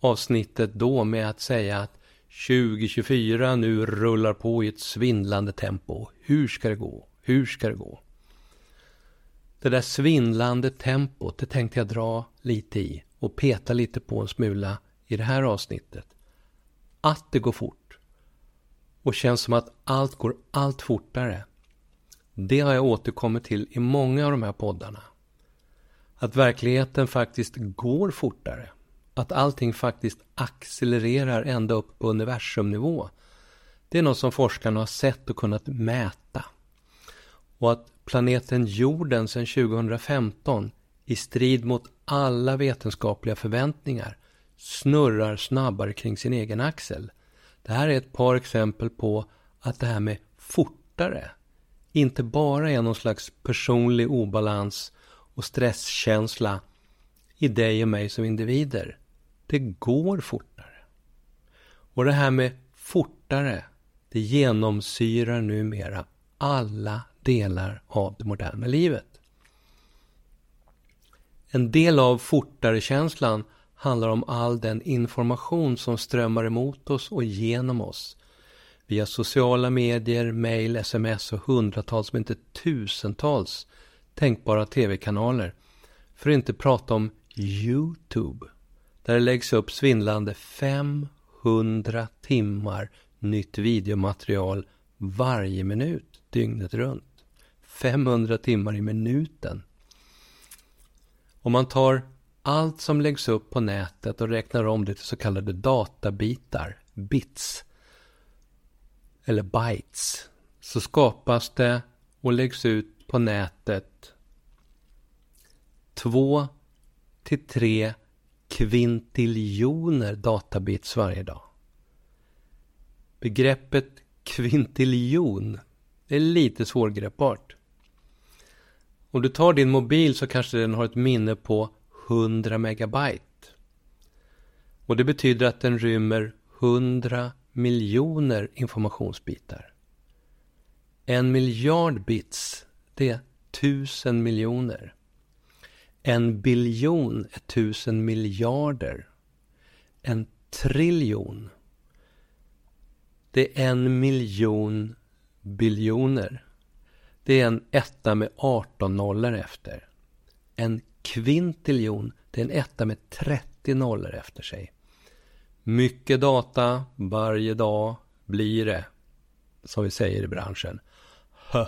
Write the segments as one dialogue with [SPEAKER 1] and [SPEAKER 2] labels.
[SPEAKER 1] avsnittet då med att säga att 2024 nu rullar på i ett svindlande tempo. Hur ska det gå? Hur ska det gå? Det där svindlande tempot, det tänkte jag dra lite i och peta lite på en smula i det här avsnittet. Att det går fort och känns som att allt går allt fortare. Det har jag återkommit till i många av de här poddarna. Att verkligheten faktiskt går fortare att allting faktiskt accelererar ända upp på universumnivå. Det är något som forskarna har sett och kunnat mäta. Och att planeten jorden sedan 2015 i strid mot alla vetenskapliga förväntningar snurrar snabbare kring sin egen axel. Det här är ett par exempel på att det här med fortare inte bara är någon slags personlig obalans och stresskänsla i dig och mig som individer det går fortare. Och det här med fortare, det genomsyrar numera alla delar av det moderna livet. En del av fortare-känslan handlar om all den information som strömmar emot oss och genom oss via sociala medier, mail, sms och hundratals, men inte tusentals tänkbara tv-kanaler. För att inte prata om Youtube där det läggs upp svindlande 500 timmar nytt videomaterial varje minut, dygnet runt. 500 timmar i minuten. Om man tar allt som läggs upp på nätet och räknar om det till så kallade databitar, bits, eller bytes, så skapas det och läggs ut på nätet 2 till 3 kvintiljoner databits varje dag. Begreppet kvintiljon är lite svårgreppbart. Om du tar din mobil så kanske den har ett minne på 100 megabyte. Och det betyder att den rymmer 100 miljoner informationsbitar. En miljard bits, det är tusen miljoner. En biljon är tusen miljarder. En triljon. Det är en miljon biljoner. Det är en etta med 18 nollor efter. En kvintiljon, det är en etta med 30 nollor efter sig. Mycket data varje dag blir det, som vi säger i branschen. Hö.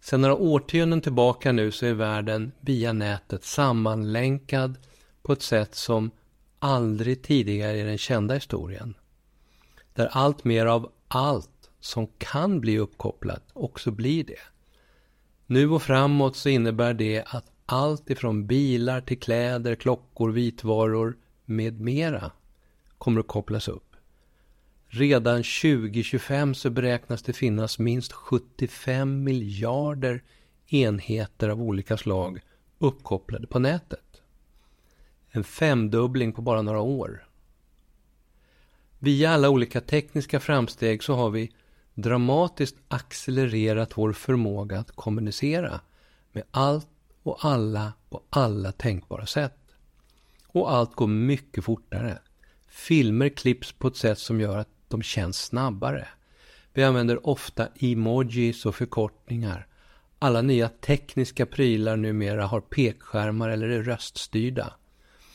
[SPEAKER 1] Sedan några årtionden tillbaka nu så är världen via nätet sammanlänkad på ett sätt som aldrig tidigare i den kända historien. Där allt mer av allt som kan bli uppkopplat också blir det. Nu och framåt så innebär det att allt ifrån bilar till kläder, klockor, vitvaror med mera kommer att kopplas upp. Redan 2025 så beräknas det finnas minst 75 miljarder enheter av olika slag uppkopplade på nätet. En femdubbling på bara några år. Via alla olika tekniska framsteg så har vi dramatiskt accelererat vår förmåga att kommunicera med allt och alla på alla tänkbara sätt. Och allt går mycket fortare. Filmer klipps på ett sätt som gör att de känns snabbare. Vi använder ofta emojis och förkortningar. Alla nya tekniska prylar numera har pekskärmar eller är röststyrda.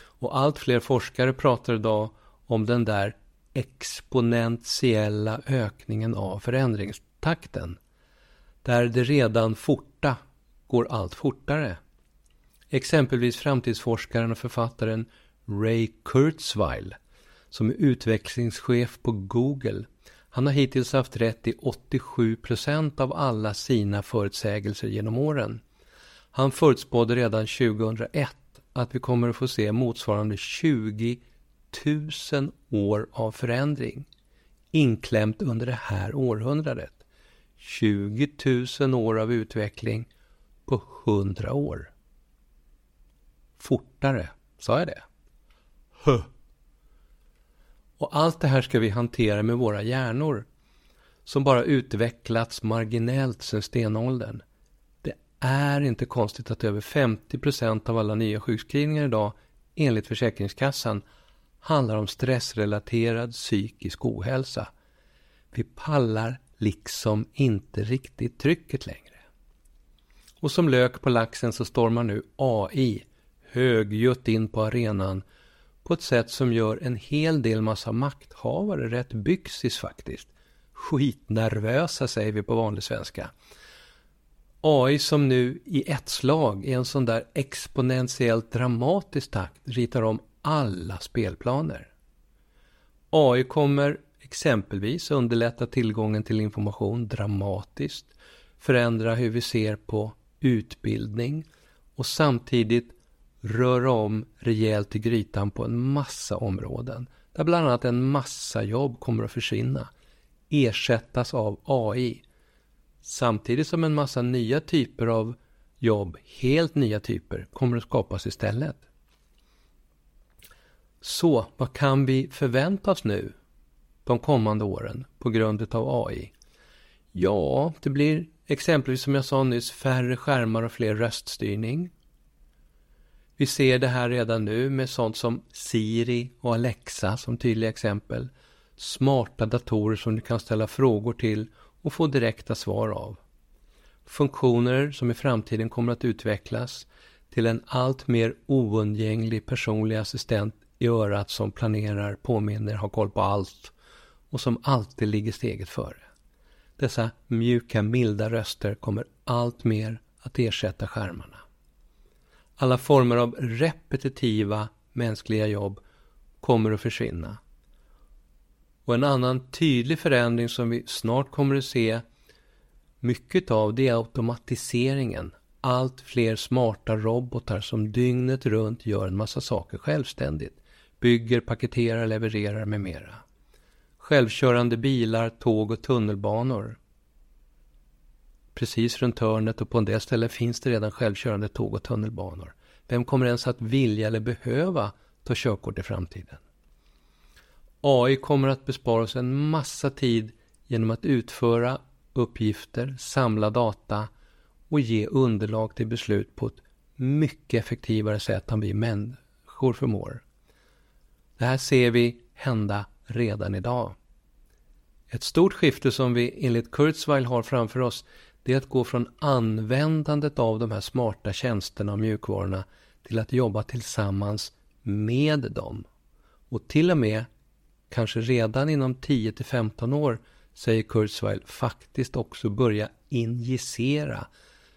[SPEAKER 1] Och allt fler forskare pratar idag om den där exponentiella ökningen av förändringstakten. Där det redan forta går allt fortare. Exempelvis framtidsforskaren och författaren Ray Kurzweil som är utvecklingschef på Google. Han har hittills haft rätt i 87 procent av alla sina förutsägelser genom åren. Han förutspådde redan 2001 att vi kommer att få se motsvarande 20 000 år av förändring inklämt under det här århundradet. 20 000 år av utveckling på 100 år. Fortare, sa jag det? Huh. Och allt det här ska vi hantera med våra hjärnor som bara utvecklats marginellt sedan stenåldern. Det är inte konstigt att över 50 procent av alla nya sjukskrivningar idag enligt Försäkringskassan handlar om stressrelaterad psykisk ohälsa. Vi pallar liksom inte riktigt trycket längre. Och som lök på laxen så stormar nu AI högljutt in på arenan på ett sätt som gör en hel del massa makthavare rätt byxis faktiskt. Skitnervösa säger vi på vanlig svenska. AI som nu i ett slag i en sån där exponentiellt dramatisk takt ritar om alla spelplaner. AI kommer exempelvis underlätta tillgången till information dramatiskt, förändra hur vi ser på utbildning och samtidigt röra om rejält i grytan på en massa områden. Där bland annat en massa jobb kommer att försvinna, ersättas av AI. Samtidigt som en massa nya typer av jobb, helt nya typer, kommer att skapas istället. Så vad kan vi förvänta oss nu de kommande åren på grund av AI? Ja, det blir exempelvis som jag sa nyss färre skärmar och fler röststyrning. Vi ser det här redan nu med sånt som Siri och Alexa som tydliga exempel. Smarta datorer som du kan ställa frågor till och få direkta svar av. Funktioner som i framtiden kommer att utvecklas till en allt mer oundgänglig personlig assistent i örat som planerar, påminner, har koll på allt och som alltid ligger steget före. Dessa mjuka, milda röster kommer allt mer att ersätta skärmarna. Alla former av repetitiva mänskliga jobb kommer att försvinna. Och en annan tydlig förändring som vi snart kommer att se mycket av det är automatiseringen. Allt fler smarta robotar som dygnet runt gör en massa saker självständigt. Bygger, paketerar, levererar med mera. Självkörande bilar, tåg och tunnelbanor. Precis runt hörnet och på en del ställen finns det redan självkörande tåg och tunnelbanor. Vem kommer ens att vilja eller behöva ta körkort i framtiden? AI kommer att bespara oss en massa tid genom att utföra uppgifter, samla data och ge underlag till beslut på ett mycket effektivare sätt än vi människor förmår. Det här ser vi hända redan idag. Ett stort skifte som vi enligt Kurzweil har framför oss det är att gå från användandet av de här smarta tjänsterna och mjukvarorna till att jobba tillsammans med dem. Och till och med, kanske redan inom 10 15 år, säger Kurzweil, faktiskt också börja injicera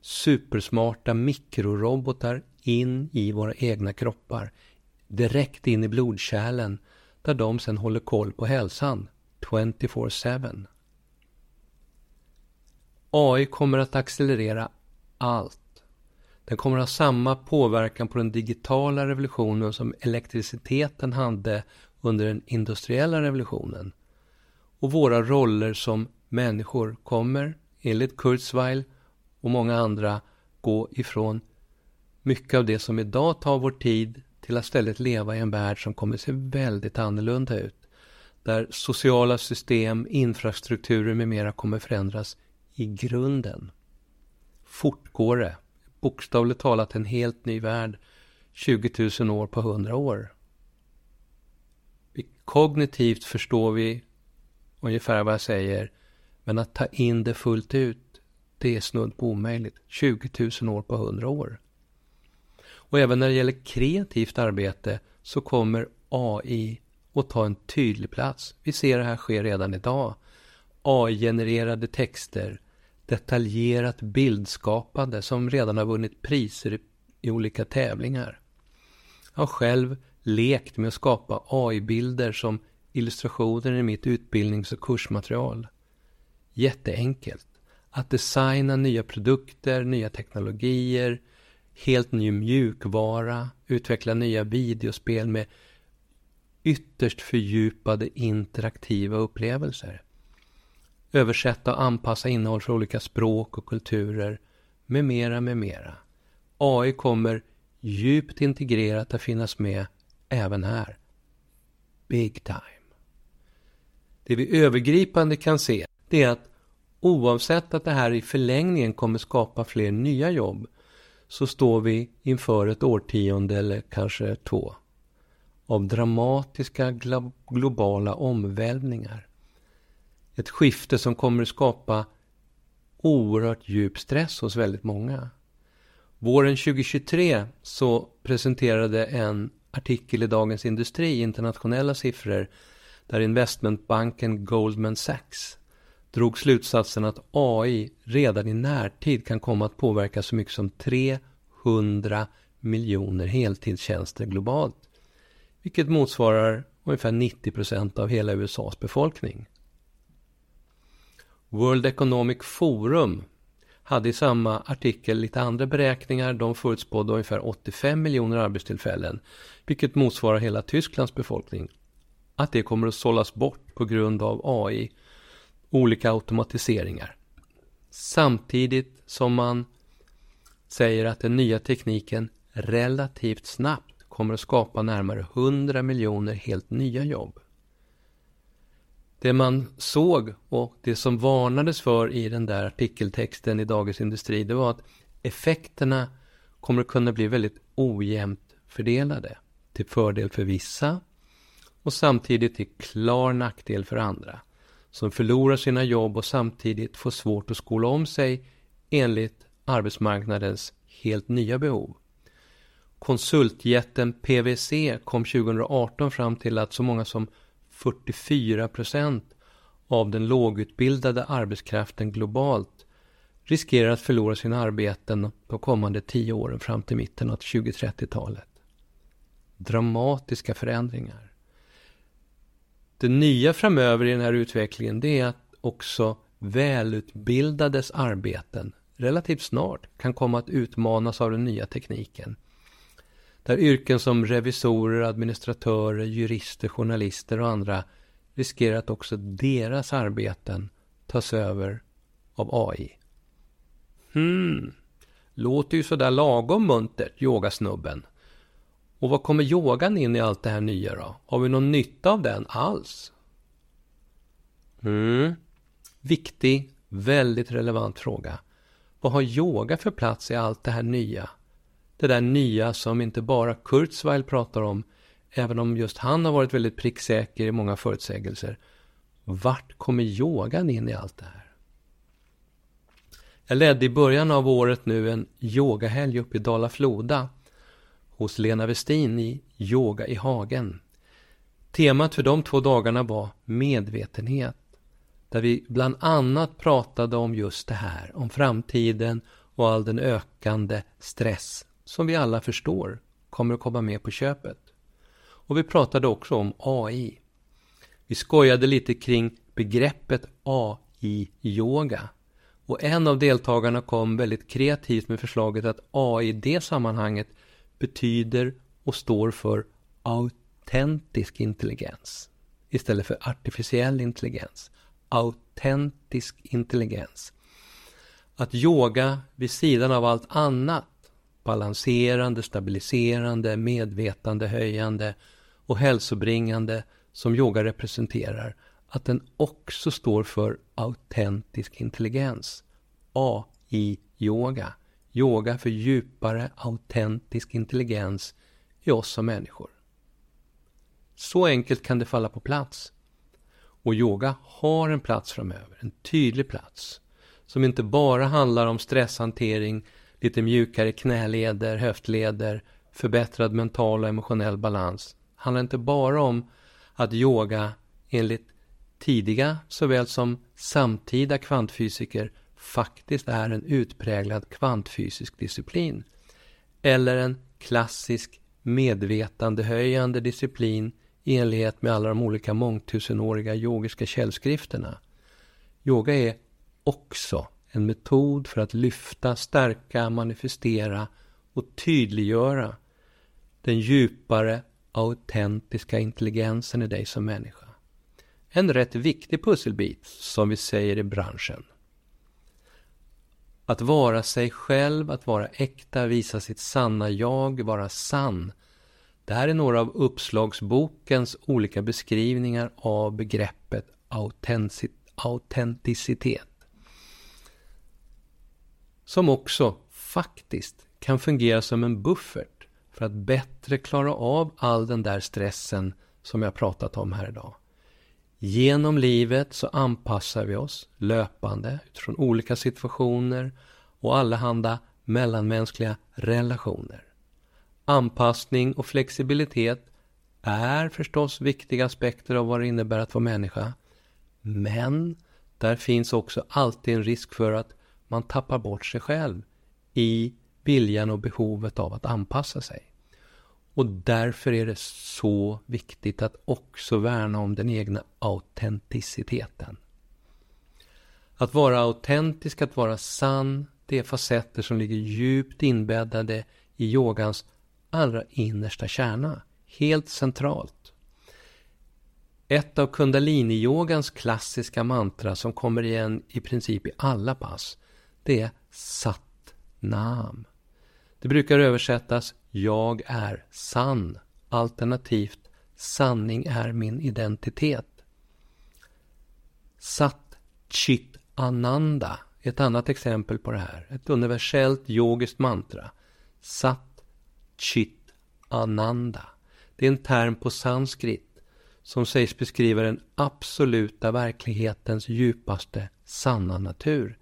[SPEAKER 1] supersmarta mikrorobotar in i våra egna kroppar. Direkt in i blodkärlen där de sen håller koll på hälsan 24-7. AI kommer att accelerera allt. Den kommer att ha samma påverkan på den digitala revolutionen som elektriciteten hade under den industriella revolutionen. Och våra roller som människor kommer, enligt Kurzweil och många andra, gå ifrån mycket av det som idag tar vår tid till att istället leva i en värld som kommer se väldigt annorlunda ut. Där sociala system, infrastrukturer med mera kommer förändras i grunden. fortgår det. Bokstavligt talat en helt ny värld. 20 000 år på 100 år. Kognitivt förstår vi ungefär vad jag säger. Men att ta in det fullt ut, det är snudd på omöjligt. 20 000 år på 100 år. Och även när det gäller kreativt arbete så kommer AI att ta en tydlig plats. Vi ser det här ske redan idag. AI-genererade texter, detaljerat bildskapande som redan har vunnit priser i olika tävlingar. Jag har själv lekt med att skapa AI-bilder som illustrationer i mitt utbildnings och kursmaterial. Jätteenkelt. Att designa nya produkter, nya teknologier, helt ny mjukvara, utveckla nya videospel med ytterst fördjupade interaktiva upplevelser. Översätta och anpassa innehåll för olika språk och kulturer med mera, med mera. AI kommer djupt integrerat att finnas med även här. Big time. Det vi övergripande kan se, det är att oavsett att det här i förlängningen kommer skapa fler nya jobb, så står vi inför ett årtionde eller kanske två av dramatiska globala omvälvningar. Ett skifte som kommer att skapa oerhört djup stress hos väldigt många. Våren 2023 så presenterade en artikel i Dagens Industri internationella siffror där investmentbanken Goldman Sachs drog slutsatsen att AI redan i närtid kan komma att påverka så mycket som 300 miljoner heltidstjänster globalt. Vilket motsvarar ungefär 90 procent av hela USAs befolkning. World Economic Forum hade i samma artikel lite andra beräkningar. De förutspådde ungefär 85 miljoner arbetstillfällen, vilket motsvarar hela Tysklands befolkning. Att det kommer att sållas bort på grund av AI, olika automatiseringar. Samtidigt som man säger att den nya tekniken relativt snabbt kommer att skapa närmare 100 miljoner helt nya jobb. Det man såg och det som varnades för i den där artikeltexten i Dagens Industri det var att effekterna kommer att kunna bli väldigt ojämnt fördelade. Till fördel för vissa och samtidigt till klar nackdel för andra som förlorar sina jobb och samtidigt får svårt att skola om sig enligt arbetsmarknadens helt nya behov. Konsultjätten PWC kom 2018 fram till att så många som 44 procent av den lågutbildade arbetskraften globalt riskerar att förlora sina arbeten de kommande tio åren fram till mitten av 2030-talet. Dramatiska förändringar. Det nya framöver i den här utvecklingen det är att också välutbildades arbeten relativt snart kan komma att utmanas av den nya tekniken. Där yrken som revisorer, administratörer, jurister, journalister och andra riskerar att också deras arbeten tas över av AI. Hmm, låter ju sådär lagom muntert, yogasnubben. Och vad kommer yogan in i allt det här nya då? Har vi någon nytta av den alls? Mm. Viktig, väldigt relevant fråga. Vad har yoga för plats i allt det här nya? Det där nya som inte bara Kurzweil pratar om, även om just han har varit väldigt pricksäker i många förutsägelser. Vart kommer yogan in i allt det här? Jag ledde i början av året nu en yogahelg uppe i Dala-Floda hos Lena Westin i Yoga i hagen. Temat för de två dagarna var medvetenhet. Där vi bland annat pratade om just det här, om framtiden och all den ökande stress som vi alla förstår kommer att komma med på köpet. Och vi pratade också om AI. Vi skojade lite kring begreppet AI-yoga. Och en av deltagarna kom väldigt kreativt med förslaget att AI i det sammanhanget betyder och står för autentisk intelligens istället för artificiell intelligens. Autentisk intelligens. Att yoga vid sidan av allt annat balanserande, stabiliserande, medvetandehöjande och hälsobringande som yoga representerar, att den också står för autentisk intelligens. AI-yoga. Yoga för djupare autentisk intelligens i oss som människor. Så enkelt kan det falla på plats. Och yoga har en plats framöver, en tydlig plats, som inte bara handlar om stresshantering lite mjukare knäleder, höftleder, förbättrad mental och emotionell balans. handlar inte bara om att yoga enligt tidiga såväl som samtida kvantfysiker faktiskt är en utpräglad kvantfysisk disciplin. Eller en klassisk medvetandehöjande disciplin i enlighet med alla de olika mångtusenåriga yogiska källskrifterna. Yoga är också en metod för att lyfta, stärka, manifestera och tydliggöra den djupare autentiska intelligensen i dig som människa. En rätt viktig pusselbit, som vi säger i branschen. Att vara sig själv, att vara äkta, visa sitt sanna jag, vara sann. Det här är några av uppslagsbokens olika beskrivningar av begreppet autenticitet. Som också faktiskt kan fungera som en buffert för att bättre klara av all den där stressen som jag pratat om här idag. Genom livet så anpassar vi oss löpande utifrån olika situationer och allehanda mellanmänskliga relationer. Anpassning och flexibilitet är förstås viktiga aspekter av vad det innebär att vara människa. Men där finns också alltid en risk för att man tappar bort sig själv i viljan och behovet av att anpassa sig. Och därför är det så viktigt att också värna om den egna autenticiteten. Att vara autentisk, att vara sann, det är facetter som ligger djupt inbäddade i yogans allra innersta kärna. Helt centralt. Ett av kundalini-yogans klassiska mantra som kommer igen i princip i alla pass, det är Sat Nam. Det brukar översättas Jag är sann, alternativt Sanning är min identitet. Sat Chit Ananda är ett annat exempel på det här. Ett universellt yogiskt mantra. Sat Chit Ananda. Det är en term på sanskrit som sägs beskriva den absoluta verklighetens djupaste sanna natur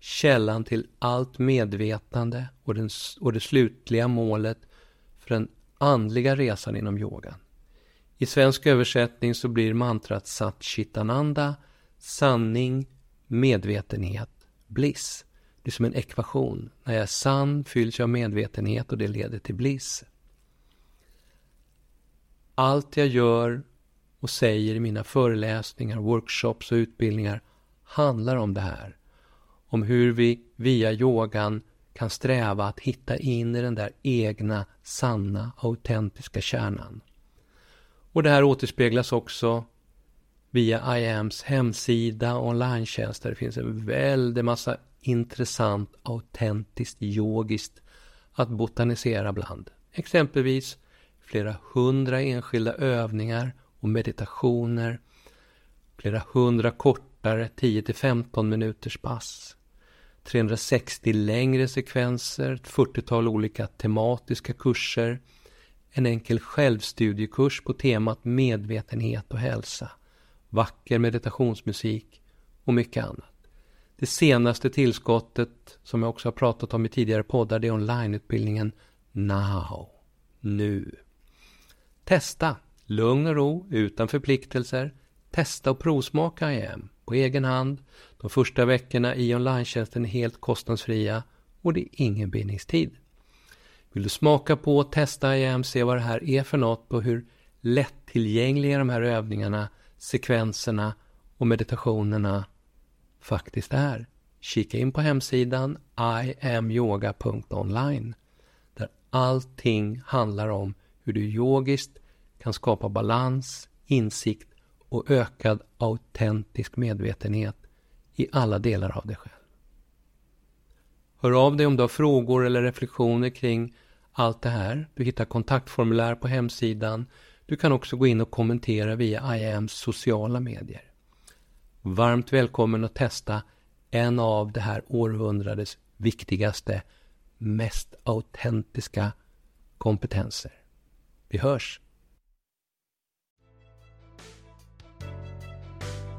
[SPEAKER 1] källan till allt medvetande och, den, och det slutliga målet för den andliga resan inom yogan. I svensk översättning så blir mantrat Satchitananda sanning, medvetenhet, bliss. Det är som en ekvation. När jag är sann fylls jag av medvetenhet och det leder till bliss. Allt jag gör och säger i mina föreläsningar, workshops och utbildningar handlar om det här om hur vi via yogan kan sträva att hitta in i den där egna, sanna, autentiska kärnan. Och det här återspeglas också via IAMs hemsida och online Det finns en väldig massa intressant, autentiskt, yogiskt att botanisera bland. Exempelvis flera hundra enskilda övningar och meditationer, flera hundra kortare 10-15 minuters pass, 360 längre sekvenser, ett 40-tal olika tematiska kurser, en enkel självstudiekurs på temat medvetenhet och hälsa, vacker meditationsmusik och mycket annat. Det senaste tillskottet, som jag också har pratat om i tidigare poddar, det är onlineutbildningen Now, nu. Testa, lugn och ro, utan förpliktelser. Testa och provsmaka IAM på egen hand. De första veckorna i online är helt kostnadsfria och det är ingen bindningstid. Vill du smaka på, testa IAM, se vad det här är för något och hur lättillgängliga de här övningarna, sekvenserna och meditationerna faktiskt är. Kika in på hemsidan iamyoga.online där allting handlar om hur du yogiskt kan skapa balans, insikt och ökad autentisk medvetenhet i alla delar av dig själv. Hör av dig om du har frågor eller reflektioner kring allt det här. Du hittar kontaktformulär på hemsidan. Du kan också gå in och kommentera via IAMs sociala medier. Varmt välkommen att testa en av det här århundradets viktigaste, mest autentiska kompetenser. Vi hörs!